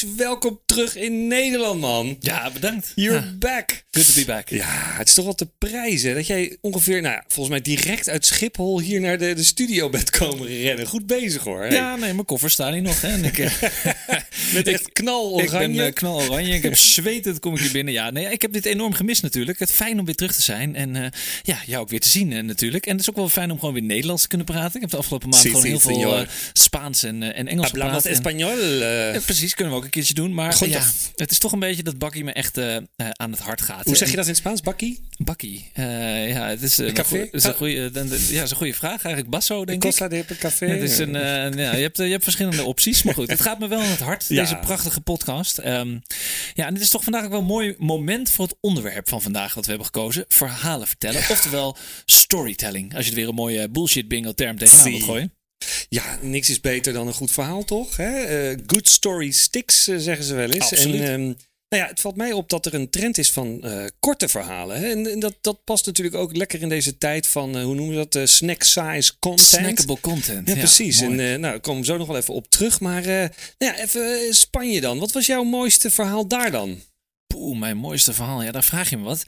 Welkom terug in Nederland, man. Ja, bedankt. You're Ja. back. Good to be back. Ja, het is toch wel te prijzen dat jij ongeveer, nou ja, volgens mij direct uit Schiphol hier naar de, de studio bent komen rennen. Goed bezig hoor. Hey. Ja, nee, mijn koffer staat hier nog. Hè. En ik, eh, Met echt knal ik ben oranje. eh, knal oranje. Ik heb zwetend kom ik hier binnen. Ja, nee, ik heb dit enorm gemist natuurlijk. Het fijn om weer terug te zijn. En eh, ja, jou ook weer te zien natuurlijk. En het is ook wel fijn om gewoon weer Nederlands te kunnen praten. Ik heb de afgelopen maand Sí, gewoon sí, heel veel Spaans en, en Engels Hablamos gepraat. En- español. eh. Ja, precies, kunnen we ook een keertje doen. Maar Ja, het is toch een beetje dat Bakkie me echt eh, eh, aan het hart gaat. Hoe zeg je dat in het Spaans, Bakkie? Bakkie. Eh, ja, het is, een café? het is een goede, ja, het is een goede vraag. Eigenlijk Basso, denk ik. Costa de Café. Ja, het is een, ja, je, hebt, je hebt verschillende opties. Maar goed, het gaat me wel aan het hart, Ja. deze prachtige podcast. Ehm, ja, en dit is toch vandaag ook wel een mooi moment voor het onderwerp van vandaag wat we hebben gekozen. Verhalen vertellen. Oftewel storytelling. Als je er weer een mooie bullshit bingo term tegenaan wilt gooien. Ja, niks is beter dan een goed verhaal, toch? Hè? Eh, good story sticks, eh, zeggen ze wel eens. Absoluut. En, ehm, nou ja, het valt mij op dat er een trend is van eh, korte verhalen. Hè? En, en dat, dat past natuurlijk ook lekker in deze tijd van, hoe noemen we dat, snack size content. Snackable content. Ja, precies. mooi. En nou, daar komen we zo nog wel even op terug. Maar nou ja, even Spanje dan. Wat was jouw mooiste verhaal daar dan? Poeh, mijn mooiste verhaal. Ja, daar vraag je me wat.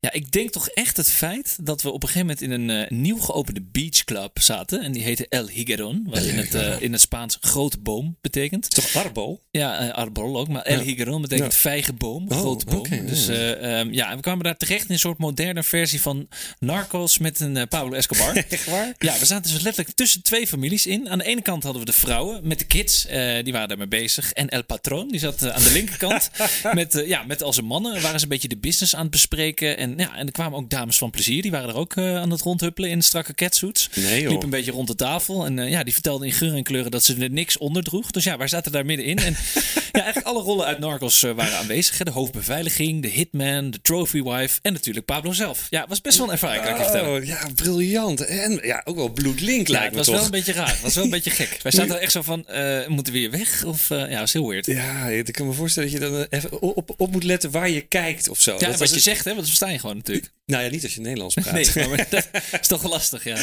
Ja, ik denk toch echt het feit dat we op een gegeven moment in een eh, nieuw geopende beachclub zaten. En die heette El Higueron. Wat in het, eh, in het Spaans grote boom betekent. Toch Arbo? Ja, eh, arbol ook. Maar El Ja. Higueron betekent Ja. vijgenboom, Oh, grote boom. dus ja. ehm, ja, en we kwamen daar terecht in een soort moderne versie van Narcos met een Pablo Escobar. Echt waar? Ja, we zaten dus letterlijk tussen twee families in. Aan de ene kant hadden we de vrouwen met de kids, die waren daarmee bezig. En El Patron, die zat aan de linkerkant. met, ja, met al zijn mannen waren ze een beetje de business aan het bespreken. En, ja, en er kwamen ook dames van plezier, die waren er ook eh, aan het rondhuppelen in strakke catsuits. Nee, joh. Liep een beetje rond de tafel. En eh, ja, die vertelden in geur en kleuren dat ze er niks onder droeg. Dus ja, wij zaten daar middenin. En ja, eigenlijk alle rollen uit Narcos eh, waren aanwezig. Hè. De hoofdbeveiliging, de hitman, de trophy wife en natuurlijk Pablo zelf. Ja, was best wel een ervaring, kan ik je vertellen. Oh, ja, briljant. En ja, ook wel bloedlink Ja, lijkt het me was toch. wel een beetje raar. Het was wel een beetje gek. Wij zaten er echt zo van, moeten we hier weg? Of, ja, dat was heel weird. Ja, ik kan me voorstellen dat je dan even op, op moet letten waar je kijkt of zo. dat wat was je het- zegt, hè, want dat versta je gewoon natuurlijk. Nou ja, niet als je Nederlands praat. Nee, maar dat is toch lastig, ja.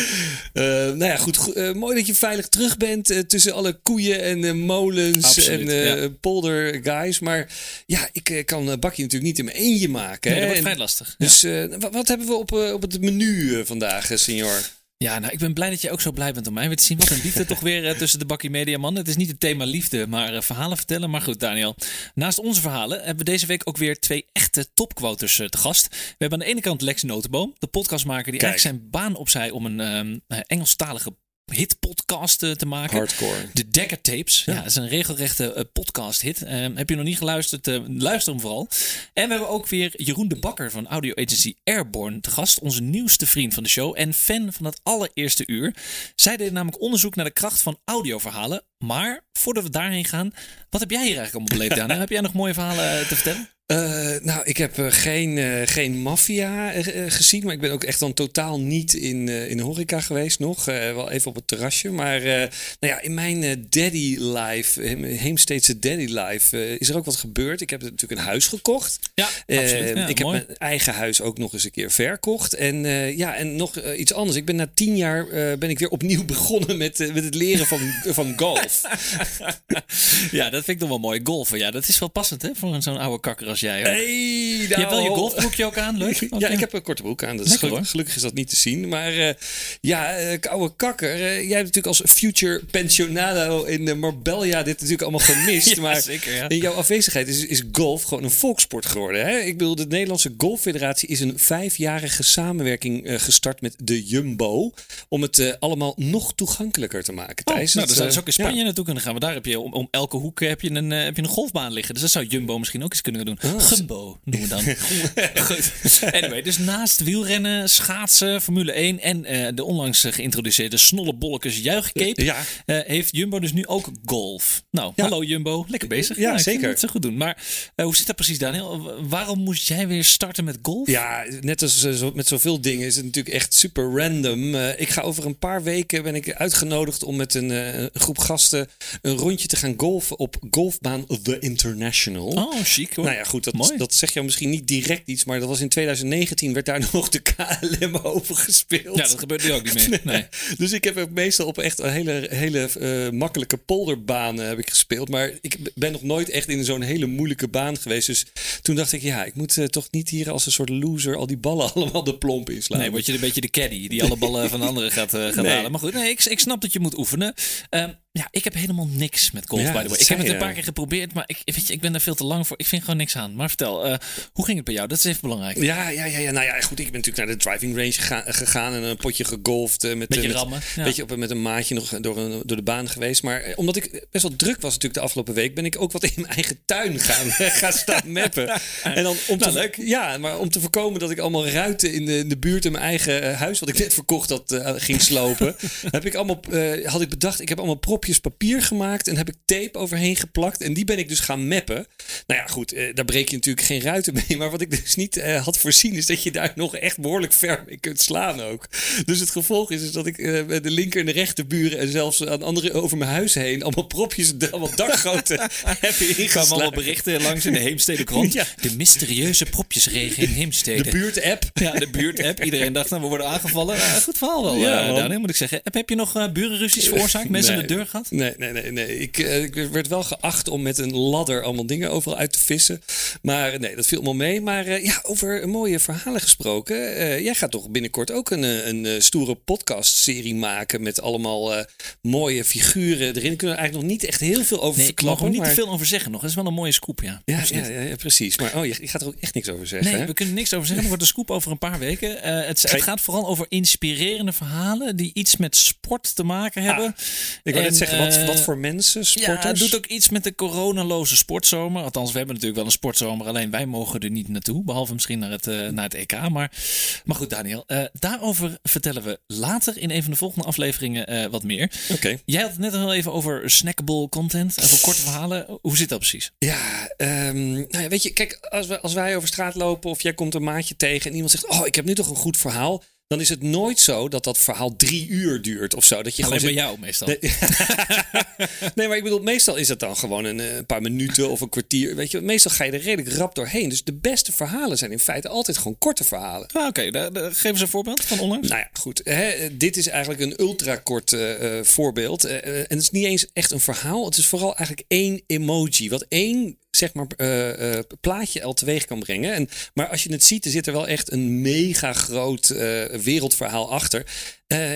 Eh, nou ja, goed. go- eh, mooi dat je veilig terug bent eh, tussen alle koeien en molens Absoluut, en ja. polder guys. Maar ja, ik kan Bakje natuurlijk niet in mijn eentje maken. Nee, hè. dat wordt En- vrij lastig. Ja. Dus wat, wat hebben we op, op het menu vandaag, senior? Ja, nou, ik ben blij dat je ook zo blij bent om mij weer te zien. Wat een liefde toch weer eh, tussen de bakkie media. Het is niet het thema liefde, maar eh, verhalen vertellen. Maar goed, Daniel. Naast onze verhalen hebben we deze week ook weer twee echte topquoters eh, te gast. We hebben aan de ene kant Lex Notenboom, de podcastmaker die Kijk. eigenlijk zijn baan opzij om een ehm, eh, Engelstalige hitpodcast eh, te maken. Hardcore. De Dekker Tapes. Ja, dat is een regelrechte eh, podcast hit. Ehm, heb je nog niet geluisterd? eh, luister hem vooral. En we hebben ook weer Jeroen de Bakker van audio agency Airborne te gast. Onze nieuwste vriend van de show en fan van het allereerste uur. Zij deden namelijk onderzoek naar de kracht van audioverhalen. Maar voordat we daarheen gaan, wat heb jij hier eigenlijk allemaal beleefd, Daan? heb jij nog mooie verhalen eh, te vertellen? Eh, nou, ik heb eh, geen, eh, geen maffia gezien, maar ik ben ook echt dan totaal niet in, in de horeca geweest nog. Wel even op het terrasje. Maar nou ja, in mijn daddy life, Heemsteedse daddy life, is er ook wat gebeurd. Ik heb natuurlijk een huis gekocht. Ja, absoluut. Ja, ik heb mijn eigen huis ook nog eens een keer verkocht. En ja, en nog iets anders. Ik ben na tien jaar ben ik weer opnieuw begonnen met, met het leren van, van golf. Ja, dat vind ik toch wel mooi. Golfen, ja, dat is wel passend hè, voor zo'n oude kakker als jij. ook. Hey, je hebt wel je golfbroekje ook aan, leuk. Ja, ik heb een korte broek aan. Dat is gelukkig, gelukkig is dat niet te zien. Maar eh, ja, eh, koude kakker. eh, jij hebt natuurlijk als future pensionado in eh, Marbella dit natuurlijk allemaal gemist. Ja, maar zeker, ja. in jouw afwezigheid is, is golf gewoon een volkssport geworden. Hè? Ik bedoel, de Nederlandse Golffederatie is een vijfjarige samenwerking gestart met de Jumbo. Om het allemaal nog toegankelijker te maken. Oh, Thijs, nou, Dat, dan zou ze ook in Spanje ja. naartoe kunnen gaan. Want daar heb je om, om elke hoek heb je, een, heb je een golfbaan liggen. Dus dat zou Jumbo misschien ook eens kunnen doen. Ah, Gumbo noemen we dan. Goed. Anyway, dus naast wielrennen, schaatsen, Formule 1 en eh, de onlangs geïntroduceerde snollebolletjes juichcape... Ja. eh, heeft Jumbo dus nu ook golf. Nou, Ja. hallo Jumbo. Lekker bezig. Ja, ik vind zeker. Het zo goed doen. Maar eh, hoe zit dat precies, Daniel? Waarom moest jij weer starten met golf? Ja, net als met zoveel dingen is het natuurlijk echt super random. Ik ga over een paar weken ben ik uitgenodigd om met een, een groep gasten een rondje te gaan golfen op golfbaan The International. Oh, chic hoor. Nou ja, goed. Goed, dat, Mooi. dat zeg je misschien niet direct iets, maar dat was in 2019 werd daar nog de KLM over gespeeld. Ja, dat gebeurt nu ook niet meer. Nee. Dus ik heb meestal op echt een hele, hele eh, makkelijke polderbaan eh, heb ik gespeeld. Maar ik ben nog nooit echt in zo'n hele moeilijke baan geweest. Dus toen dacht ik, ja, ik moet eh, toch niet hier als een soort loser al die ballen allemaal de plomp inslaan. Nee, word je een beetje de caddy die alle ballen van de anderen gaat, gaat Nee. halen. Maar goed, nee, ik, ik snap dat je moet oefenen. Ehm, ja, ik heb helemaal niks met golf, Ja, by the way. Ik heb het een paar keer geprobeerd, maar ik, weet je, ik ben daar veel te lang voor. Ik vind gewoon niks aan. Maar vertel, eh, hoe ging het bij jou? Dat is even belangrijk. Ja, ja, ja, ja. Nou ja, goed. Ik ben natuurlijk naar de driving range gega- gegaan en een potje gegolfd. eh, met, Beetje eh, met, rammen, ja. Beetje op, met een maatje nog door, een, door de baan geweest. Maar omdat ik best wel druk was natuurlijk de afgelopen week, ben ik ook wat in mijn eigen tuin gaan, gaan staan mappen. En dan om te, Nou, leuk. Ja, maar om te voorkomen dat ik allemaal ruiten in de, in de buurt in mijn eigen huis, wat ik net verkocht had, ging slopen, heb ik allemaal, had ik bedacht, ik heb allemaal papier gemaakt en heb ik tape overheen geplakt. En die ben ik dus gaan mappen. Nou ja, goed, eh, daar breek je natuurlijk geen ruiten mee. Maar wat ik dus niet eh, had voorzien, is dat je daar nog echt behoorlijk ver mee kunt slaan ook. Dus het gevolg is, is dat ik eh, met de linker en de rechterburen en zelfs aan andere over mijn huis heen allemaal propjes, allemaal dakgoten heb Er kwamen ingeslagen. allemaal berichten langs in de Heemstede krant. Ja. De mysterieuze propjesregen in Heemstede. De buurt-app. Ja, de buurt-app. Iedereen dacht, nou, we worden aangevallen. Nou, goed verhaal wel, Ja, moet ik zeggen. Heb, heb je nog burenruzies veroorzaakt? Mensen aan Nee. de deur gehad? Nee, nee, nee. nee. Ik, eh, ik werd wel geacht om met een ladder allemaal dingen overal uit te vissen. Maar eh, nee, dat viel allemaal mee. Maar eh, ja, over mooie verhalen gesproken. jij gaat toch binnenkort ook een, een, eh, stoere podcast-serie maken met allemaal mooie figuren erin. Daar kunnen we eigenlijk nog niet echt heel veel over Nee, ik mag verklappen. er niet te veel over zeggen nog. Dat is wel een mooie scoop, ja. Ja, ja, ja, ja, precies. Maar oh, je, je gaat er ook echt niks over zeggen. Nee, hè? we kunnen niks over zeggen. Er wordt een scoop over een paar weken. Het, het gaat vooral over inspirerende verhalen die iets met sport te maken hebben. Ik wil net En, zeggen, wat, eh, wat voor mensen, sporters? Ja, het doet ook iets met de coronaloze sportzomer. Althans, we hebben natuurlijk wel een sportzomer. Alleen wij mogen er niet naartoe. Behalve misschien naar het, eh, naar het EK. Maar, maar goed, Daniel. eh, daarover vertellen we later in een van de volgende afleveringen wat meer. Oké. Jij had het net al even over snackable content. Over korte verhalen. Hoe zit dat precies? Ja, ehm, nou ja, weet je, kijk, als, we, als wij over straat lopen of jij komt een maatje tegen en iemand zegt, oh, ik heb nu toch een goed verhaal, dan is het nooit zo dat dat verhaal drie uur duurt of zo. Dat je Alleen bij gewoon jou meestal. Nee, nee, maar ik bedoel, meestal is het dan gewoon een, eh, een paar minuten of een kwartier. Weet je, meestal ga je er redelijk rap doorheen. Dus de beste verhalen zijn in feite altijd gewoon korte verhalen. Ah, Oké, daar- geef eens een voorbeeld van onlangs. Nou ja, goed. Hè, dit is eigenlijk een ultrakort eh, eh, voorbeeld. Eh, eh, en het is niet eens echt een verhaal. Het is vooral eigenlijk één emoji. Wat één zeg maar, eh, plaatje al teweeg kan brengen. En, maar als je het ziet, er zit er wel echt een mega groot eh, wereldverhaal achter.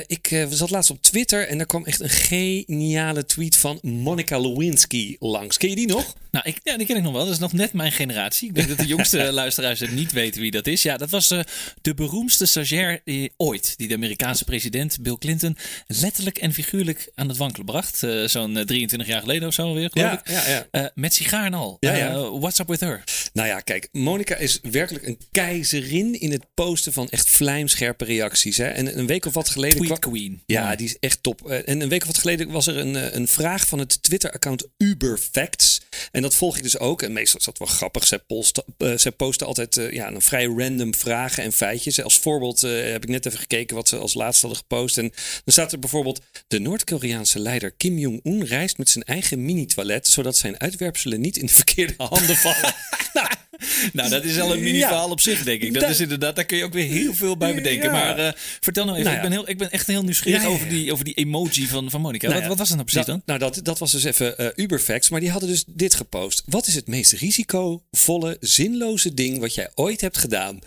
Ik zat laatst op Twitter en daar kwam echt een geniale tweet van Monica Lewinsky langs. Ken je die nog? Nou, ik, ja, die ken ik nog wel. Dat is nog net mijn generatie. Ik denk dat de jongste luisteraars het niet weten wie dat is. Ja, dat was eh, de beroemdste stagiair eh, ooit. Die de Amerikaanse president Bill Clinton letterlijk en figuurlijk aan het wankelen bracht. Eh, Zo'n eh, 23 jaar geleden of zo alweer, geloof ik. ja, ja. Met sigaar en al. Ja, ja. What's up with her? Nou ja, kijk, Monica is werkelijk een keizerin in het posten van echt vlijmscherpe reacties. Hè? En een week of wat geleden. Tweet kwam- queen. Ja, die is echt top. En een week of wat geleden was er een, een vraag van het Twitter-account Uberfacts. En dat volg ik dus ook. En meestal is dat wel grappig. Zij, posten, eh, posten altijd eh, ja, een vrij random vragen en feitjes. Als voorbeeld eh, heb ik net even gekeken wat ze als laatste hadden gepost. En dan staat er bijvoorbeeld... De Noord-Koreaanse leider Kim Jong-un reist met zijn eigen mini-toilet... zodat zijn uitwerpselen niet in de verkeerde handen vallen. nou, Nou, dat is al een mini-verhaal op zich, denk ik. Dat Dat- is inderdaad, daar kun je ook weer heel veel bij bedenken. Ja. Maar eh, vertel nou even, Nou ja. ik, ben heel, ik ben echt heel nieuwsgierig over, die, over die emoji van, van Monica. Nou wat, wat was dat nou precies dan? Nou, dat, dat was dus even eh, Uberfacts. Maar die hadden dus dit gepost. Wat is het meest risicovolle, zinloze ding wat jij ooit hebt gedaan?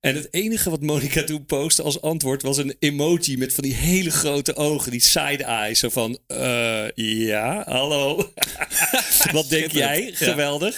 En het enige wat Monica toen postte als antwoord was een emoji met van die hele grote ogen, die side eyes. Zo van, eh, ja, hallo. wat denk jij? Ja. Geweldig.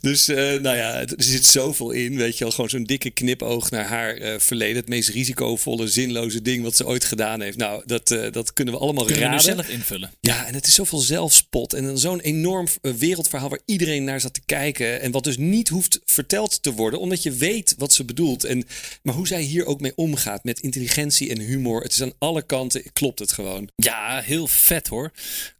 Dus, eh, nou ja, er zit zoveel in. Weet je wel, gewoon zo'n dikke knipoog naar haar eh, verleden. Het meest risicovolle, zinloze ding wat ze ooit gedaan heeft. Nou, dat, dat kunnen we allemaal Kunnen we nu raden. zelf invullen? Ja, en het is zoveel zelfspot. En dan zo'n enorm wereldverhaal waar iedereen naar zat te kijken. En wat dus niet hoeft verteld te worden, omdat je weet wat ze bedoelt. En, maar hoe zij hier ook mee omgaat, met intelligentie en humor. Het is aan alle kanten, klopt het gewoon. Ja, heel vet hoor.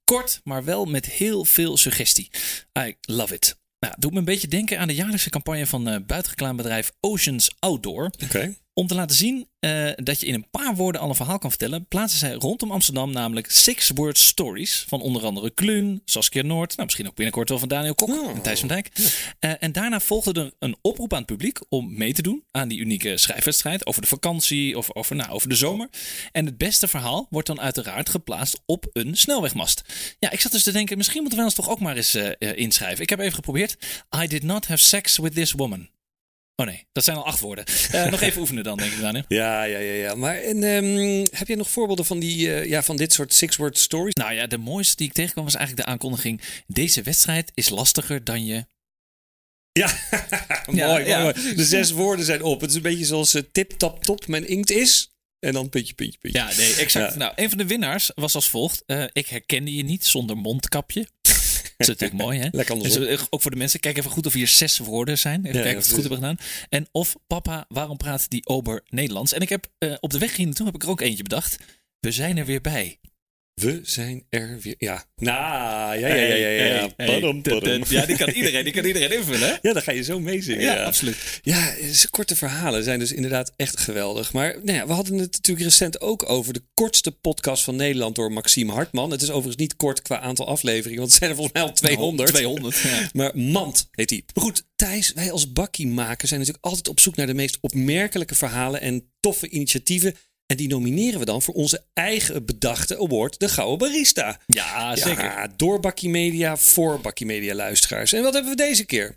Kort, maar wel met heel veel suggestie. I love it. Nou, doet me een beetje denken aan de jaarlijkse campagne van uh, Oceans Outdoor. Oké. Om te laten zien uh, dat je in een paar woorden al een verhaal kan vertellen, plaatsen zij rondom Amsterdam namelijk Six Word Stories. Van onder andere Kluun, Saskia Noord, nou misschien ook binnenkort wel van Daniel Kok oh. en Thijs van Dijk. Uh, en daarna volgde er een oproep aan het publiek om mee te doen aan die unieke schrijfwedstrijd over de vakantie of over, nou, over de zomer. En het beste verhaal wordt dan uiteraard geplaatst op een snelwegmast. Ja, ik zat dus te denken, misschien moeten we ons toch ook maar eens uh, inschrijven. Ik heb even geprobeerd. I did not have sex with this woman. Oh nee, dat zijn al acht woorden. Uh, nog even oefenen dan, denk ik, Daniel. Ja, ja, ja. ja. Maar en, um, heb je nog voorbeelden van, die, uh, ja, van dit soort six-word stories? Nou ja, de mooiste die ik tegenkwam was eigenlijk de aankondiging... Deze wedstrijd is lastiger dan je... Ja, mooi, ja, mooi. De zes woorden zijn op. Het is een beetje zoals uh, tip, tap, top. Mijn inkt is... En dan puntje, puntje, puntje. Ja, nee, exact. Nou, een van de winnaars was als volgt. ik herkende je niet zonder mondkapje. Dat is natuurlijk mooi, hè? Lekker andersom. Dus, ook voor de mensen, kijk even goed of hier zes woorden zijn. Even kijken of we het goed hebben gedaan. En of papa, waarom praat die ober Nederlands? En ik heb uh, op de weg hier naartoe heb ik er ook eentje bedacht. We zijn er weer bij. We zijn er weer. Ja. Nou, ja, ja, ja, ja. ja. Padam. ja die kan iedereen, die kan iedereen invullen. Ja, dan ga je zo meezingen. Ja, ja, absoluut. Ja, korte verhalen zijn dus inderdaad echt geweldig. Maar nou ja, we hadden het natuurlijk recent ook over de kortste podcast van Nederland door Maxime Hartman. Het is overigens niet kort qua aantal afleveringen, want het zijn er volgens mij al 200. 200, ja. Maar Mand heet hij. Maar goed, Thijs, wij als bakkie maken zijn natuurlijk altijd op zoek naar de meest opmerkelijke verhalen en toffe initiatieven en die nomineren we dan voor onze eigen bedachte award, de Gouden Barista. Ja, zeker. Ja, door Bakkie Media, voor Bakkie Media luisteraars. En wat hebben we deze keer?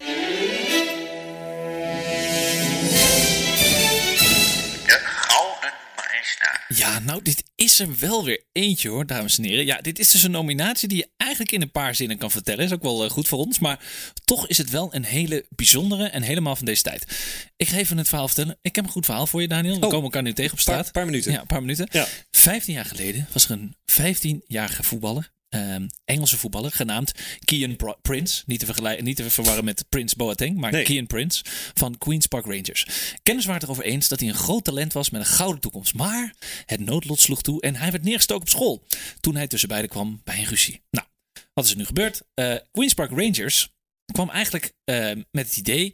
Ja, nou, dit is er wel weer eentje hoor, dames en heren. Ja, dit is dus een nominatie die je eigenlijk in een paar zinnen kan vertellen. Is ook wel uh, goed voor ons. Maar toch is het wel een hele bijzondere en helemaal van deze tijd. Ik ga even het verhaal vertellen. Ik heb een goed verhaal voor je, Daniel. We oh, komen elkaar nu tegen op straat. Een paar, minuten. Ja, een paar minuten. Ja. Vijftien jaar geleden was er een 15-jarige voetballer um, Engelse voetballer genaamd Kian Prince. Niet te, vergelijken, niet te verwarren met Prince Boateng, maar nee. Kian Prince van Queen's Park Rangers. Kennis waren het erover eens dat hij een groot talent was met een gouden toekomst. Maar het noodlot sloeg toe en hij werd neergestoken op school. Toen hij tussen beiden kwam bij een ruzie. Nou, wat is er nu gebeurd? Uh, Queen's Park Rangers kwam eigenlijk uh, met het idee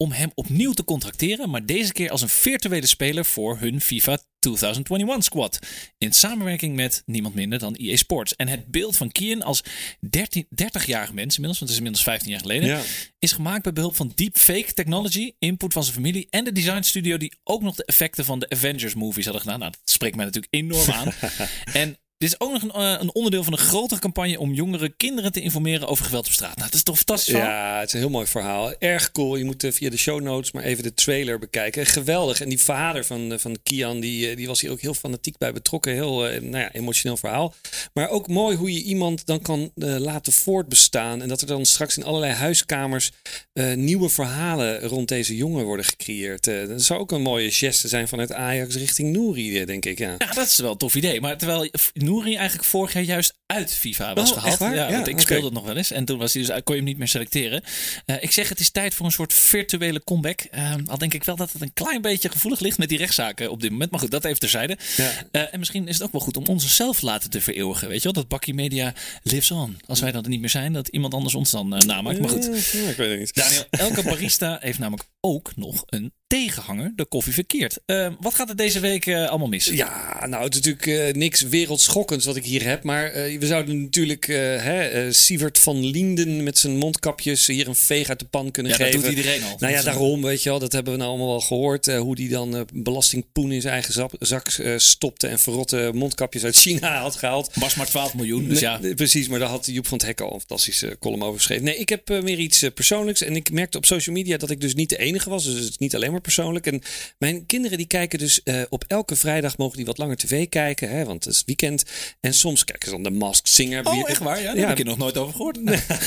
om hem opnieuw te contracteren, maar deze keer als een virtuele speler voor hun FIFA 2021 squad. In samenwerking met niemand minder dan EA Sports. En het beeld van Kian als 30-jarig mens, inmiddels, want het is inmiddels 15 jaar geleden, is gemaakt bij behulp van deepfake technology, input van zijn familie en de design studio die ook nog de effecten van de Avengers movies hadden gedaan. Nou, dat spreekt mij natuurlijk enorm aan. en dit is ook nog een, uh, een, onderdeel van een grotere campagne om jongere kinderen te informeren over geweld op straat. Nou, dat is toch fantastisch Ja, het is een heel mooi verhaal. Erg cool. Je moet uh, via de show notes maar even de trailer bekijken. Geweldig. En die vader van, uh, van Kian, die, die was hier ook heel fanatiek bij betrokken. Heel nou ja, emotioneel verhaal. Maar ook mooi hoe je iemand dan kan laten voortbestaan. En dat er dan straks in allerlei huiskamers nieuwe verhalen rond deze jongen worden gecreëerd. dat zou ook een mooie geste zijn vanuit Ajax richting Nouri, denk ik. Ja. ja, dat is wel een tof idee. Maar terwijl Nouri eigenlijk vorig jaar juist uit FIFA was oh, gehaald. Ja, want ik speelde het nog wel eens. En toen was hij dus, kon je hem niet meer selecteren. Uh, ik zeg, het is tijd voor een soort virtuele comeback. Uh, al denk ik wel dat het een klein beetje gevoelig ligt met die rechtszaken op dit moment. Maar goed, dat even terzijde. Ja. Uh, en misschien is het ook wel goed om onszelf laten te vereeuwigen. Weet je wel, dat Bakkie Media lives on. Als wij dat niet meer zijn, dat iemand anders ons dan namaakt. Maar goed. ik weet het niet. Daniel, elke barista heeft namelijk ook nog een tegenhanger, de koffie verkeerd. wat gaat er deze week allemaal mis? Ja, nou, het is natuurlijk niks wereldschokkends wat ik hier heb. Maar we zouden natuurlijk hè, Sievert van Lienden met zijn mondkapjes hier een veeg uit de pan kunnen ja, geven. Dat doet iedereen al. Nou ja, daarom, weet je wel, dat hebben we nou allemaal wel gehoord. Hoe die dan belastingpoen in zijn eigen zak, zak stopte en verrotte mondkapjes uit China had gehaald. Was maar 12 miljoen, dus ja. precies, maar daar had Joep van het Hek al een fantastische column over geschreven. Nee, ik heb meer iets persoonlijks en ik merkte op social media dat ik dus niet de enige was. Dus het is niet alleen maar persoonlijk. En mijn kinderen die kijken dus op elke vrijdag mogen die wat langer tv kijken, hè, want het is weekend. En soms kijken ze dan de Masked Singer. Oh, echt waar? Ja, daar heb ik nog nooit over gehoord.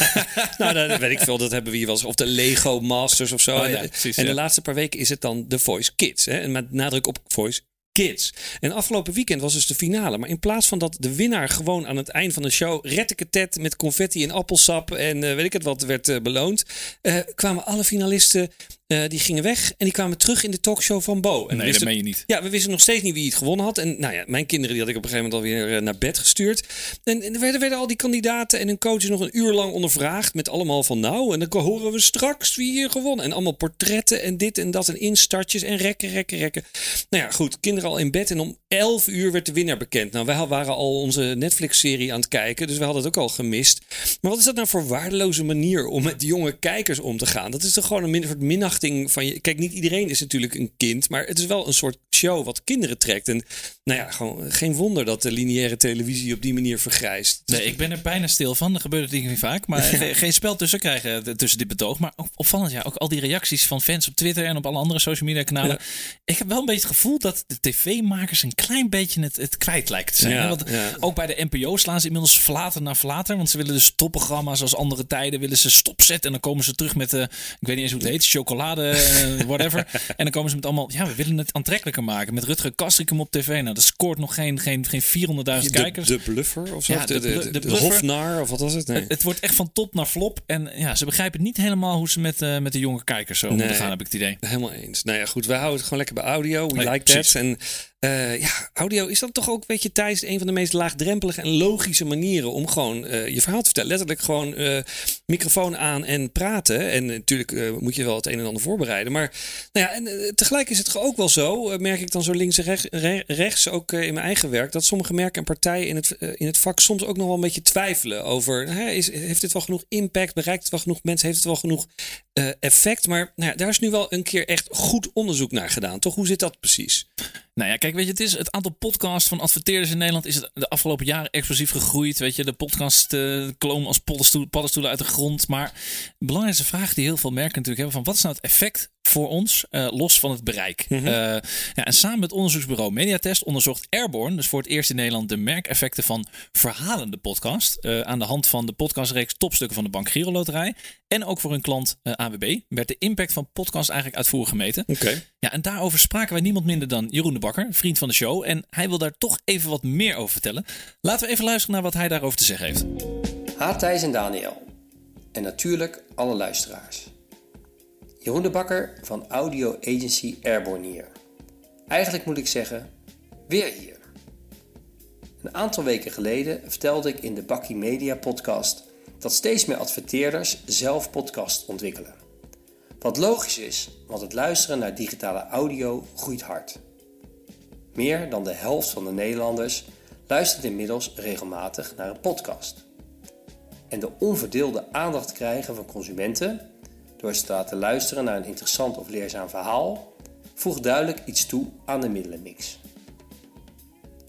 nou, dat weet ik veel. Dat hebben we hier wel eens. Of de Lego Masters of zo. Oh, ja, en, precies, en ja. de laatste paar weken is het dan The Voice Kids. Hè? En met nadruk op Voice Kids. En afgelopen weekend was dus de finale. Maar in plaats van dat de winnaar gewoon aan het eind van de show retteketet met confetti en appelsap en uh, weet ik het wat werd uh, beloond, uh, kwamen alle finalisten Eh, die gingen weg en die kwamen terug in de talkshow van Bo. En Nee, wisten- dat meen je niet. Ja, we wisten nog steeds niet wie het gewonnen had. En nou ja, mijn kinderen die had ik op een gegeven moment alweer eh, naar bed gestuurd. En, en er werden, werden al die kandidaten en hun coaches nog een uur lang ondervraagd. Met allemaal van nou, en dan horen we straks wie hier gewonnen. En allemaal portretten en dit en dat en instartjes en rekken, rekken, rekken. Nou ja, goed, kinderen al in bed. En om 11 uur werd de winnaar bekend. Nou, wij waren al onze Netflix-serie aan het kijken. Dus we hadden het ook al gemist. Maar wat is dat nou voor waardeloze manier om met jonge kijkers om te gaan? Dat is toch gewoon een soort minachting van je. Kijk, niet iedereen is natuurlijk een kind. Maar het is wel een soort show wat kinderen trekt. En nou ja, gewoon geen wonder dat de lineaire televisie op die manier vergrijst. Nee, ik ben er bijna stil van. Er gebeurt het niet vaak. Maar ge- geen spel tussen krijgen eh, tussen dit betoog. Maar ook opvallend, ja, ook al die reacties van fans op Twitter en op alle andere social media kanalen. Ik heb wel een beetje het gevoel dat de tv-makers een klein beetje het, het kwijt lijken te zijn. Ja? Want ja. ook bij de NPO slaan ze inmiddels flater naar flater. Want ze willen dus topprogramma's als andere tijden willen ze stopzetten. En dan komen ze terug met, eh, ik weet niet eens hoe het heet, chocolade, eh, whatever. en dan komen ze met allemaal, ja, we willen het aantrekkelijker maken. Met Rutger Kastrikum op tv. Nou, dat scoort nog geen, geen, geen 400.000 kijkers. De, de bluffer of zo? Ja, de, de de, de, de de hofnaar of wat was het? Nee. Het, het wordt echt van top naar flop. En ja, ze begrijpen niet helemaal hoe ze met, eh, met de jonge kijkers zo Nee. moeten gaan, heb ik het idee. Helemaal eens. Nou ja, goed. Wij houden het gewoon lekker bij audio. We Nee, like precies. that. En eh, ja, audio is dan toch ook, weet je, Thijs, een van de meest laagdrempelige en logische manieren om gewoon eh, je verhaal te vertellen. Letterlijk gewoon eh, microfoon aan en praten. En natuurlijk moet je wel het een en ander voorbereiden. Maar nou ja, en, tegelijk is het ook wel zo, merk ik dan zo links en rechts, re- rechts ook in mijn eigen werk, dat sommige merken en partijen in het, in het vak soms ook nog wel een beetje twijfelen over, is, heeft dit wel genoeg impact, bereikt het wel genoeg mensen, heeft het wel genoeg eh, effect? Maar nou ja, daar is nu wel een keer echt goed onderzoek naar gedaan, toch? Hoe zit dat precies? Nou ja, kijk, weet je, het is het aantal podcasts van adverteerders in Nederland is de afgelopen jaren explosief gegroeid. Weet je, de podcast eh klomen als paddenstoel- paddenstoelen uit de grond. Maar de belangrijkste vraag die heel veel merken natuurlijk hebben van wat is nou het effect voor ons, eh, los van het bereik. Eh, ja, en samen met onderzoeksbureau Mediatest onderzocht Airborne, dus voor het eerst in Nederland, de merkeffecten van verhalende podcast. aan de hand van de podcastreeks Topstukken van de Bank Giro Loterij. En ook voor hun klant AWB werd de impact van podcast eigenlijk uitvoerig gemeten. Oké. Ja, en daarover spraken wij niemand minder dan Jeroen de Bakker, vriend van de show. En hij wil daar toch even wat meer over vertellen. Laten we even luisteren naar wat hij daarover te zeggen heeft. Ha Thijs en Daniel. En natuurlijk alle luisteraars. Jeroen de Bakker van audio agency Airborne hier. Eigenlijk moet ik zeggen, weer hier. Een aantal weken geleden vertelde ik in de Bakkie Media podcast dat steeds meer adverteerders zelf podcast ontwikkelen. Wat logisch is, want het luisteren naar digitale audio groeit hard. Meer dan de helft van de Nederlanders luistert inmiddels regelmatig naar een podcast. En de onverdeelde aandacht krijgen van consumenten door ze te laten luisteren naar een interessant of leerzaam verhaal voegt duidelijk iets toe aan de middelenmix.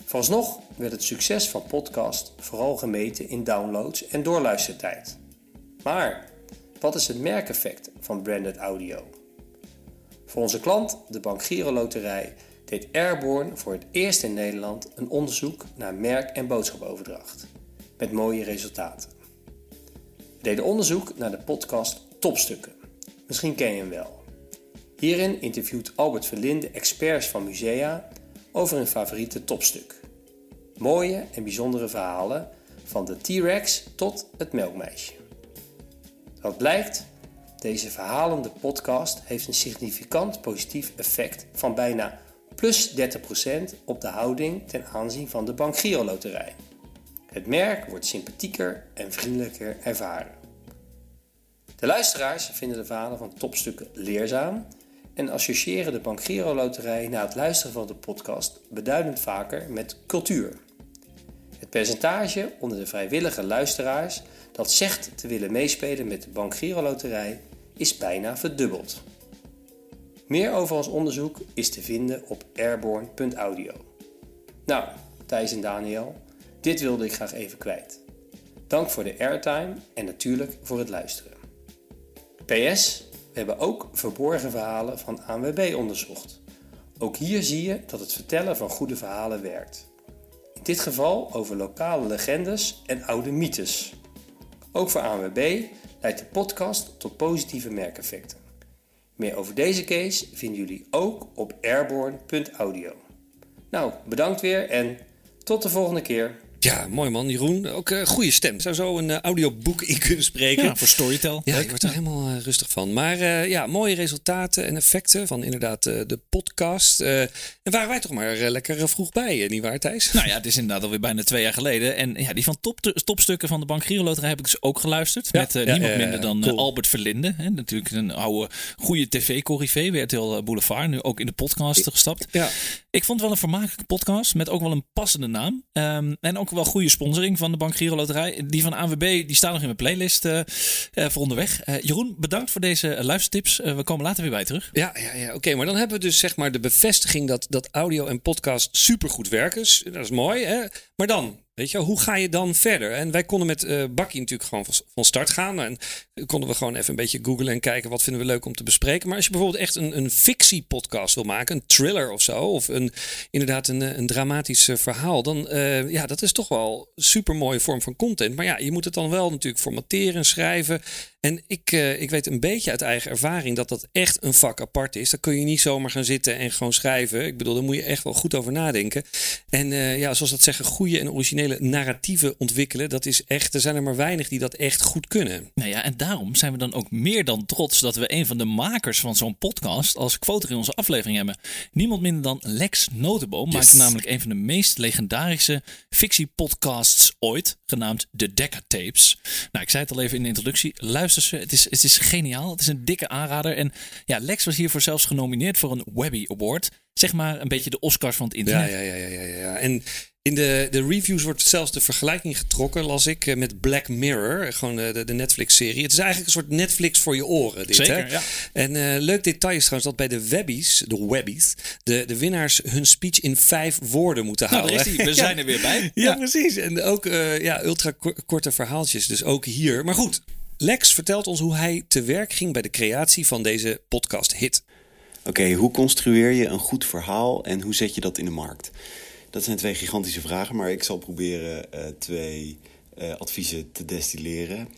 Vooralsnog werd het succes van podcast vooral gemeten in downloads en doorluistertijd. Maar wat is het merkeffect van branded audio? Voor onze klant, de Bank Giro Loterij, deed Airborne voor het eerst in Nederland een onderzoek naar merk- en boodschapoverdracht. Met mooie resultaten. We deden onderzoek naar de podcast Topstukken. Misschien ken je hem wel. Hierin interviewt Albert Verlinde experts van musea over hun favoriete topstuk. Mooie en bijzondere verhalen van de T-Rex tot het melkmeisje. Wat blijkt? Deze verhalende podcast heeft een significant positief effect van bijna plus 30% op de houding ten aanzien van de Bank Giro Loterij. Het merk wordt sympathieker en vriendelijker ervaren. De luisteraars vinden de verhalen van topstukken leerzaam en associëren de Bank Giro Loterij na het luisteren van de podcast beduidend vaker met cultuur. Het percentage onder de vrijwillige luisteraars dat zegt te willen meespelen met de Bank Giro Loterij is bijna verdubbeld. Meer over ons onderzoek is te vinden op airborne.audio. Nou, Thijs en Daniel, dit wilde ik graag even kwijt. Dank voor de airtime en natuurlijk voor het luisteren. PS, we hebben ook verborgen verhalen van ANWB onderzocht. Ook hier zie je dat het vertellen van goede verhalen werkt. In dit geval over lokale legendes en oude mythes. Ook voor ANWB leidt de podcast tot positieve merkeffecten. Meer over deze case vinden jullie ook op airborne.audio. Nou, bedankt weer en tot de volgende keer. Ja, mooi man, Jeroen. Ook een uh, goede stem. Zou zo een uh, audioboek in kunnen spreken. Ja, voor Storytel. Ja, je wordt er helemaal uh, rustig van. Maar ja, mooie resultaten en effecten van inderdaad de podcast. en waren wij toch maar lekker vroeg bij, nietwaar Thijs? Nou ja, het is inderdaad alweer bijna twee jaar geleden. En ja, die van top, topstukken van de Bank Giro Loterij heb ik dus ook geluisterd. Ja, met niemand minder dan cool. Albert Verlinde. Hè, natuurlijk een oude, goede tv-corrivee. RTL Boulevard. Nu ook in de podcast gestapt. Ja. Ik vond het wel een vermakelijke podcast. Met ook wel een passende naam. Um, en ook wel goede sponsoring van de Bank Giro Loterij. Die van ANWB die staan nog in mijn playlist uh, uh, voor onderweg. Uh, Jeroen, bedankt voor deze luistertips. we komen later weer bij terug. Ja, ja, ja. oké. maar dan hebben we dus zeg maar de bevestiging dat, dat audio en podcast supergoed werken. Dat is mooi, hè? Maar dan, Weet je, hoe ga je dan verder? En wij konden met uh, Bakkie natuurlijk gewoon van, start gaan. En konden we gewoon even een beetje googlen en kijken wat vinden we leuk om te bespreken. Maar als je bijvoorbeeld echt een, een fictie-podcast wil maken, een thriller of zo, of een, inderdaad een, een dramatisch uh, verhaal, dan uh, ja, dat is toch wel super mooie vorm van content. Maar ja, je moet het dan wel natuurlijk formateren, schrijven. En ik, uh, ik weet een beetje uit eigen ervaring dat dat echt een vak apart is. Daar kun je niet zomaar gaan zitten en gewoon schrijven. Ik bedoel, daar moet je echt wel goed over nadenken. En uh, ja, zoals dat zeggen, goede en originele narratieven ontwikkelen. Dat is echt, er zijn er maar weinig die dat echt goed kunnen. Nou ja, en daarom zijn we dan ook meer dan trots dat we een van de makers van zo'n podcast als quote in onze aflevering hebben. Niemand minder dan Lex Notenboom yes. maakte namelijk een van de meest legendarische fictiepodcasts ooit, genaamd The Decca Tapes. Nou, ik zei het al even in de introductie. Luister het is, het is geniaal. Het is een dikke aanrader. En ja, Lex was hiervoor zelfs genomineerd voor een Webby Award. Zeg maar een beetje de Oscars van het internet. Ja, ja, ja, ja, ja. ja. En in de, de reviews wordt zelfs de vergelijking getrokken, las ik, met Black Mirror, gewoon de, de Netflix-serie. Het is eigenlijk een soort Netflix voor je oren. Dit, Zeker, hè? ja. En uh, leuk detail is trouwens dat bij de Webbies, de Webbies, de, de winnaars hun speech in vijf woorden moeten Nou, houden. We zijn er weer bij. Ja, ja. precies. En ook uh, ja, ultra korte verhaaltjes, dus ook hier. Maar goed, Lex vertelt ons hoe hij te werk ging bij de creatie van deze podcast-hit. Oké, hoe construeer je een goed verhaal en hoe zet je dat in de markt? Dat zijn twee gigantische vragen, maar ik zal proberen uh, twee uh, adviezen te destilleren.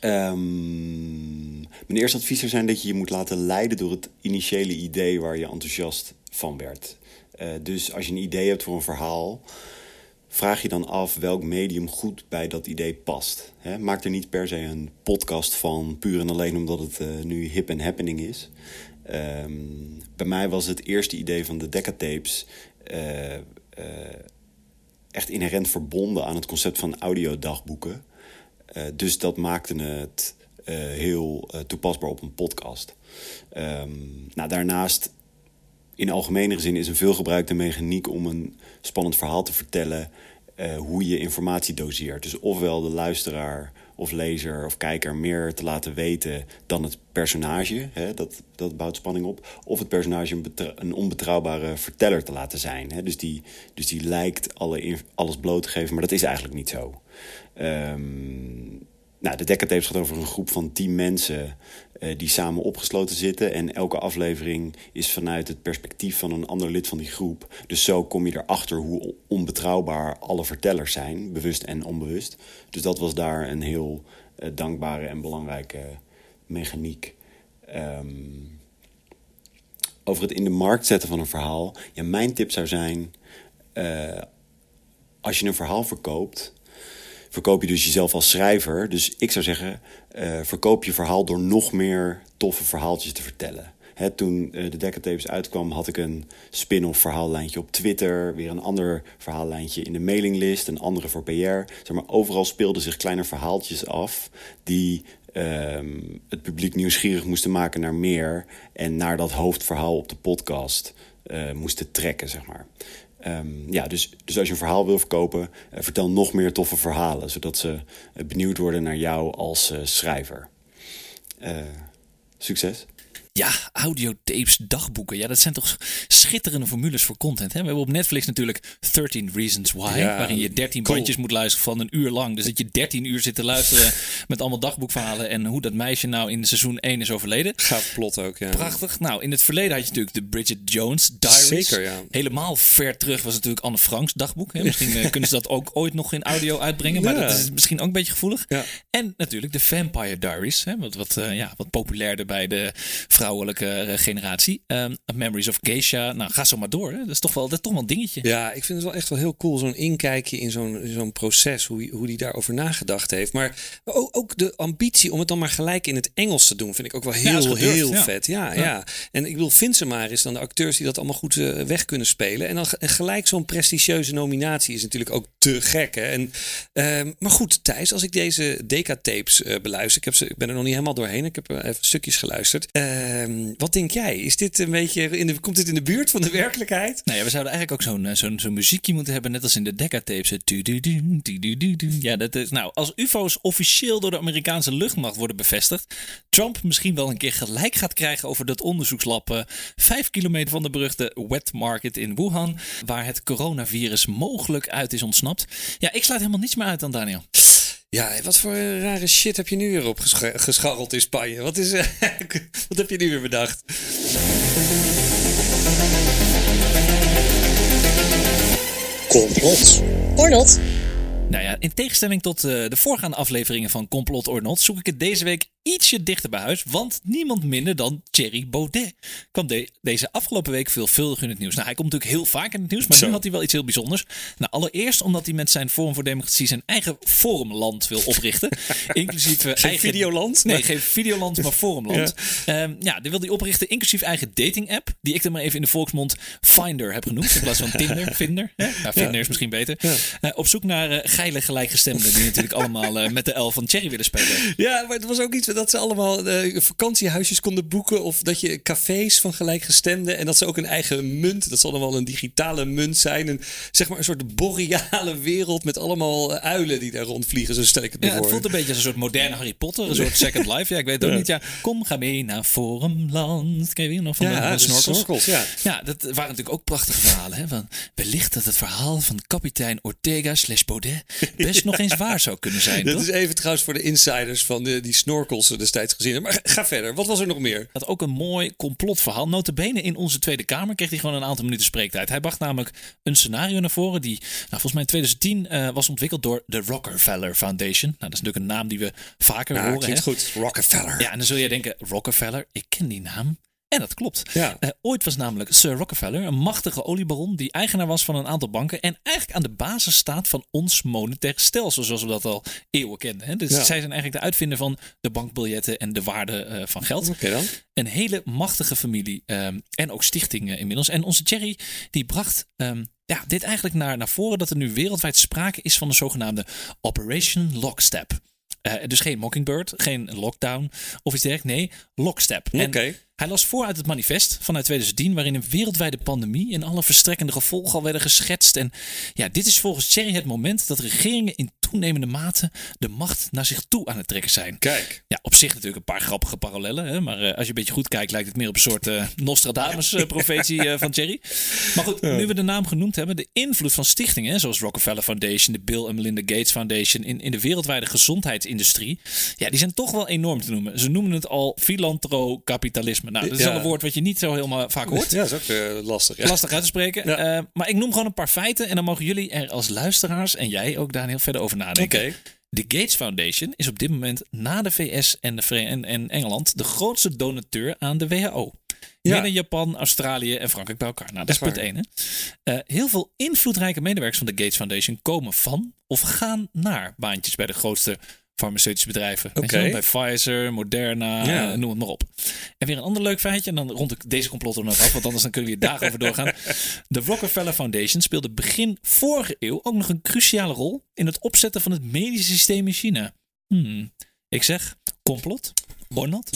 Um, mijn eerste advies zou zijn dat je je moet laten leiden door het initiële idee waar je enthousiast van werd. Uh, dus als je een idee hebt voor een verhaal, vraag je dan af welk medium goed bij dat idee past. Maak er niet per se een podcast van, puur en alleen omdat het uh, nu hip en happening is. Um, bij mij was het eerste idee van de Decatapes uh, uh, echt inherent verbonden aan het concept van audiodagboeken. Dus dat maakte het heel toepasbaar op een podcast. Um, nou, daarnaast, in algemene zin, is een veelgebruikte mechaniek om een spannend verhaal te vertellen hoe je informatie doseert. Dus ofwel de luisteraar of lezer of kijker meer te laten weten dan het personage. Hè, dat, dat bouwt spanning op. Of het personage een, een onbetrouwbare verteller te laten zijn. Hè, dus, die, dus die lijkt alle, alles bloot te geven, maar dat is eigenlijk niet zo. Um, nou, de Decatapes gaat over een groep van tien mensen uh, die samen opgesloten zitten. En elke aflevering is vanuit het perspectief van een ander lid van die groep. Dus zo kom je erachter hoe onbetrouwbaar alle vertellers zijn, bewust en onbewust. Dus dat was daar een heel uh, dankbare en belangrijke mechaniek. Um, over het in de markt zetten van een verhaal. Ja, mijn tip zou zijn: uh, als je een verhaal verkoopt verkoop je dus jezelf als schrijver. Dus ik zou zeggen, uh, verkoop je verhaal door nog meer toffe verhaaltjes te vertellen. Toen uh, de Decatapes uitkwam, had ik een spin-off verhaallijntje op Twitter. Weer een ander verhaallijntje in de mailinglist. Een andere voor PR. Zeg maar, overal speelden zich kleine verhaaltjes af die um, het publiek nieuwsgierig moesten maken naar meer. En naar dat hoofdverhaal op de podcast uh, moesten trekken, zeg maar. Um, ja, dus, dus als je een verhaal wil verkopen, uh, vertel nog meer toffe verhalen, zodat ze uh, benieuwd worden naar jou als uh, schrijver. succes! Ja, audiotapes, dagboeken. Ja, dat zijn toch schitterende formules voor content. Hè? We hebben op Netflix natuurlijk 13 Reasons Why. Ja, waarin je 13 cool. bandjes moet luisteren van een uur lang. Dus dat je 13 uur zit te luisteren met allemaal dagboekverhalen. En hoe dat meisje nou in seizoen 1 is overleden. Gaaf plot ook, ja. Prachtig. Nou, in het verleden had je natuurlijk de Bridget Jones Diaries. Zeker, ja. Helemaal ver terug was natuurlijk Anne Franks dagboek. Hè? Misschien uh, kunnen ze dat ook ooit nog in audio uitbrengen. Maar ja. dat is misschien ook een beetje gevoelig. Ja. En natuurlijk de Vampire Diaries. Hè? Wat, wat, uh, ja, wat populairder bij de vrouwelijke generatie. Um, Memories of Geisha. Nou, ga zo maar door. Hè. Dat is toch wel, dat is toch wel een dingetje. Ja, ik vind het wel echt wel heel cool. Zo'n inkijkje in zo'n zo'n proces. Hoe, hoe die daarover nagedacht heeft. Maar ook, ook, de ambitie om het dan maar gelijk in het Engels te doen. Vind ik ook wel heel, heel vet. Ja, ja, En ik bedoel, Vincent maar is dan de acteurs die dat allemaal goed weg kunnen spelen. En dan gelijk zo'n prestigieuze nominatie is natuurlijk ook te gek. Hè? En, uh, maar goed, Thijs, als ik deze Deca-tapes uh, beluister, ik, heb ze, ik ben er nog niet helemaal doorheen, ik heb even stukjes geluisterd. Uh, wat denk jij? Is dit een beetje in de, komt dit in de buurt van de werkelijkheid? Nou ja, we zouden eigenlijk ook zo'n eh, zo'n zo'n muziekje moeten hebben, net als in de Deca-tapes. Ja, dat is, nou, als UFO's officieel door de Amerikaanse luchtmacht worden bevestigd, Trump misschien wel een keer gelijk gaat krijgen over dat onderzoekslab uh, vijf kilometer van de beruchte wet market in Wuhan, waar het coronavirus mogelijk uit is ontsnapt. Ja, ik sluit helemaal niets meer uit dan Daniel. Ja, wat voor rare shit heb je nu weer op gescharreld in Spanje? Wat, is, wat heb je nu weer bedacht? Complot or not? Nou ja, in tegenstelling tot uh, de voorgaande afleveringen van Complot or Not, zoek ik het deze week ietsje dichter bij huis. Want niemand minder dan Thierry Baudet kwam deze afgelopen week veelvuldig in het nieuws. Nou, hij komt natuurlijk heel vaak in het nieuws, maar nu had hij wel iets heel bijzonders. Nou, allereerst omdat hij met zijn Forum voor Democratie zijn eigen forumland wil oprichten. inclusief uh, geen eigen... videoland? Nee, geen videoland, maar forumland. Ja. Um, ja, die wil hij oprichten, inclusief eigen dating app. Die ik dan maar even in de volksmond Finder heb genoemd. In plaats van Tinder, Vinder. Hè? Nou, Vinder ja. is misschien beter. Ja. Uh, op zoek naar uh, geile gelijkgestemden die natuurlijk allemaal met de L van Thierry willen spelen. Ja, maar het was ook iets dat ze allemaal uh, vakantiehuisjes konden boeken. Of dat je cafés van gelijkgestemden. En dat ze ook een eigen munt. Dat zal dan wel een digitale munt zijn. En zeg maar een soort boreale wereld met allemaal eh, uilen die daar rondvliegen. Zo stel ik het me ja, voor. Het voelt een beetje als een soort moderne Harry Potter. Een soort Second Life. Ja, ik weet ook niet. Ja, kom, ga mee naar Forumland. Ken je weer nog van ja, de, snorkels? snorkels? ja. ja, dat waren natuurlijk ook prachtige verhalen. Hè? Van, wellicht dat het verhaal van kapitein Ortega slash Baudet best nog eens waar zou kunnen zijn. Dat toch? is even trouwens voor de insiders van de, die destijds gezien Maar ga verder. Wat was er nog meer? Dat ook een mooi complotverhaal. Notabene in onze Tweede Kamer kreeg hij gewoon een aantal minuten spreektijd. Hij bracht namelijk een scenario naar voren die nou, volgens mij in 2010 uh, was ontwikkeld door de Rockefeller Foundation. Nou, dat is natuurlijk een naam die we vaker ja, horen. Klinkt goed. Rockefeller. Ja, en dan zul je denken, Rockefeller, ik ken die naam. En dat klopt. Ja. Uh, ooit was namelijk Sir Rockefeller een machtige oliebaron die eigenaar was van een aantal banken en eigenlijk aan de basis staat van ons monetair stelsel, zoals we dat al eeuwen kennen. Hè? Dus ja. zij zijn eigenlijk de uitvinder van de bankbiljetten en de waarde uh, van geld. Oké dan. Een hele machtige familie um, en ook stichtingen inmiddels. En onze Jerry die bracht um, ja, dit eigenlijk naar, naar voren dat er nu wereldwijd sprake is van een zogenaamde Operation Lockstep. Uh, dus geen Mockingbird, geen lockdown of iets dergelijks. Nee, Lockstep. Oké. Okay. Hij las voor uit het manifest vanuit 2010, waarin een wereldwijde pandemie en alle verstrekkende gevolgen al werden geschetst. En ja, dit is volgens Thierry het moment dat regeringen in toenemende mate de macht naar zich toe aan het trekken zijn. Kijk. Ja, op zich natuurlijk een paar grappige parallellen, hè? maar uh, als je een beetje goed kijkt, lijkt het meer op een soort uh, Nostradamus-profetie uh, van Thierry. Maar goed, nu we de naam genoemd hebben, de invloed van stichtingen zoals Rockefeller Foundation, de Bill en Melinda Gates Foundation in, in de wereldwijde gezondheidsindustrie, ja, die zijn toch wel enorm te noemen. Ze noemen het al filantro-kapitalisme. Nou, dat is Ja. al een woord wat je niet zo helemaal vaak hoort. Ja, dat is ook eh, lastig. Lastig uit te spreken. Ja. Eh, maar ik noem gewoon een paar feiten. En dan mogen jullie er als luisteraars en jij ook, Daniel, verder over nadenken. Oké. De Gates Foundation is op dit moment na de VS en, de en, en Engeland de grootste donateur aan de WHO. Ja. Binnen Japan, Australië en Frankrijk bij elkaar. Nou, dat is punt 1. Hè. Eh, heel veel invloedrijke medewerkers van de Gates Foundation komen van of gaan naar baantjes bij de grootste farmaceutische bedrijven. Wel, Bij Pfizer, Moderna, Ja. eh, noem het maar op. En weer een ander leuk feitje, en dan rond ik deze complot er nog af, want anders dan kunnen we hier dagen over doorgaan. De Rockefeller Foundation speelde begin vorige eeuw ook nog een cruciale rol in het opzetten van het medische systeem in China. Hmm. Ik zeg, complot?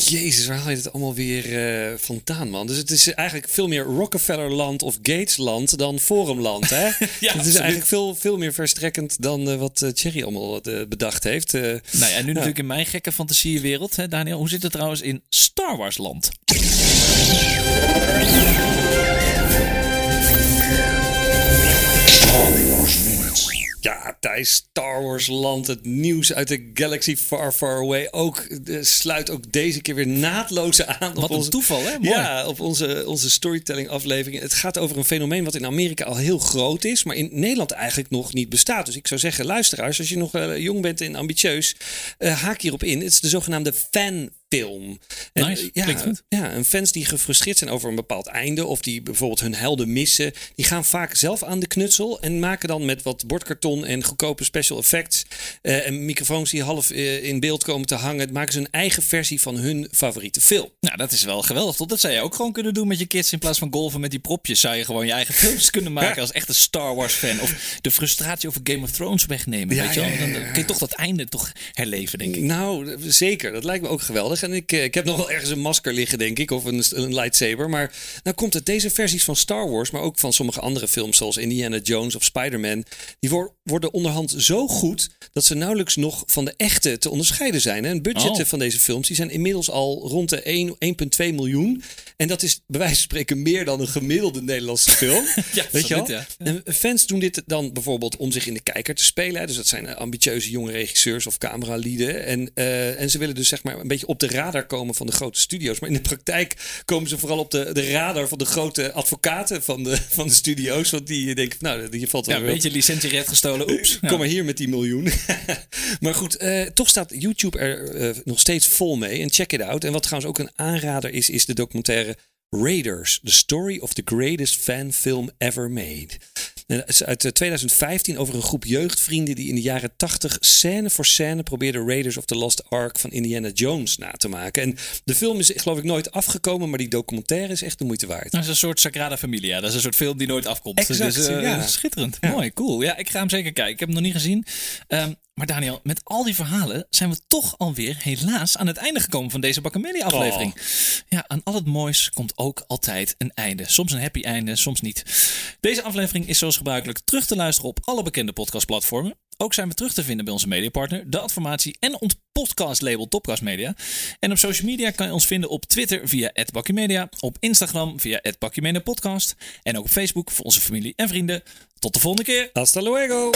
Jezus, waar haal je het allemaal weer eh vandaan, man? Dus het is eigenlijk veel meer Rockefellerland of Gatesland dan Forumland, hè? het is absoluut. eigenlijk veel, veel meer verstrekkend dan eh, wat eh, Thierry allemaal bedacht heeft. Nou ja, en nu natuurlijk in mijn gekke fantasiewereld, hè, Daniel. Hoe zit het trouwens in Star Wars land? Ja, Thijs, Star Wars land, het nieuws uit de galaxy far, far away. Ook, eh, sluit ook deze keer weer naadloos aan Wat op een onze... toeval, hè? Mooi. Ja, op onze, onze storytelling aflevering. Het gaat over een fenomeen wat in Amerika al heel groot is, maar in Nederland eigenlijk nog niet bestaat. Dus ik zou zeggen, luisteraars, als je nog eh, jong bent en ambitieus, eh, haak hierop in. Het is de zogenaamde fan film. Nice, ja, klinkt goed. ja, en fans die gefrustreerd zijn over een bepaald einde of die bijvoorbeeld hun helden missen, die gaan vaak zelf aan de knutsel en maken dan met wat bordkarton en goedkope special effects eh, en microfoons die half eh, in beeld komen te hangen, maken ze een eigen versie van hun favoriete film. Nou, dat is wel geweldig. Toch? Dat zou je ook gewoon kunnen doen met je kids. In plaats van golven met die propjes, zou je gewoon je eigen films kunnen maken als echte Star Wars fan. Of de frustratie over Game of Thrones wegnemen. Ja, weet je wel? Dan kun je toch dat einde toch herleven, denk ik. Nou, zeker. Dat lijkt me ook geweldig. En ik, eh, ik heb nog wel ergens een masker liggen, denk ik. Of een, een lightsaber. Maar nou komt het, deze versies van Star Wars, maar ook van sommige andere films, zoals Indiana Jones of Spider-Man, die wor- worden onderhand zo goed dat ze nauwelijks nog van de echte te onderscheiden zijn. En budgetten Oh. van deze films die zijn inmiddels al rond de 1, 1,2 miljoen. En dat is bij wijze van spreken meer dan een gemiddelde Nederlandse film. Ja, Weet je wel? ja. En fans doen dit dan bijvoorbeeld om zich in de kijker te spelen. Dus dat zijn eh, ambitieuze jonge regisseurs of cameralieden. En, eh, en ze willen dus zeg maar een beetje op de radar komen van de grote studio's. Maar in de praktijk komen ze vooral op de, de radar van de grote advocaten van de, van de studio's. Want die denken, nou, je valt Ja, wel een beetje licentierecht gestolen. Oeps. Ja. Kom maar hier met die miljoen. maar goed, eh, toch staat YouTube er eh, nog steeds vol mee. En check it out. En wat trouwens ook een aanrader is, is de documentaire Raiders. The Story of the Greatest Fan Film Ever Made. Dat is uit eh, 2015 over een groep jeugdvrienden die in de jaren 80 scène voor scène probeerden Raiders of the Lost Ark van Indiana Jones na te maken. En de film is geloof ik nooit afgekomen, maar die documentaire is echt de moeite waard. Dat is een soort Sagrada Familia. Dat is een soort film die nooit afkomt. Exact, Dus, eh, ja. Schitterend. Mooi, cool. Ja, ik ga hem zeker kijken. Ik heb hem nog niet gezien. Ehm, maar Daniel, met al die verhalen zijn we toch alweer helaas aan het einde gekomen van deze Bakkamelia aflevering. Ja, aan al het moois komt ook altijd een einde. Soms een happy einde, soms niet. Deze aflevering is zoals gebruikelijk terug te luisteren op alle bekende podcastplatformen. Ook zijn we terug te vinden bij onze mediapartner, De Adformatie en ons podcastlabel Topcast Media. En op social media kan je ons vinden op Twitter via @bakkimedia, op Instagram via @bakkimediapodcast en ook op Facebook voor onze familie en vrienden. Tot de volgende keer. Hasta luego!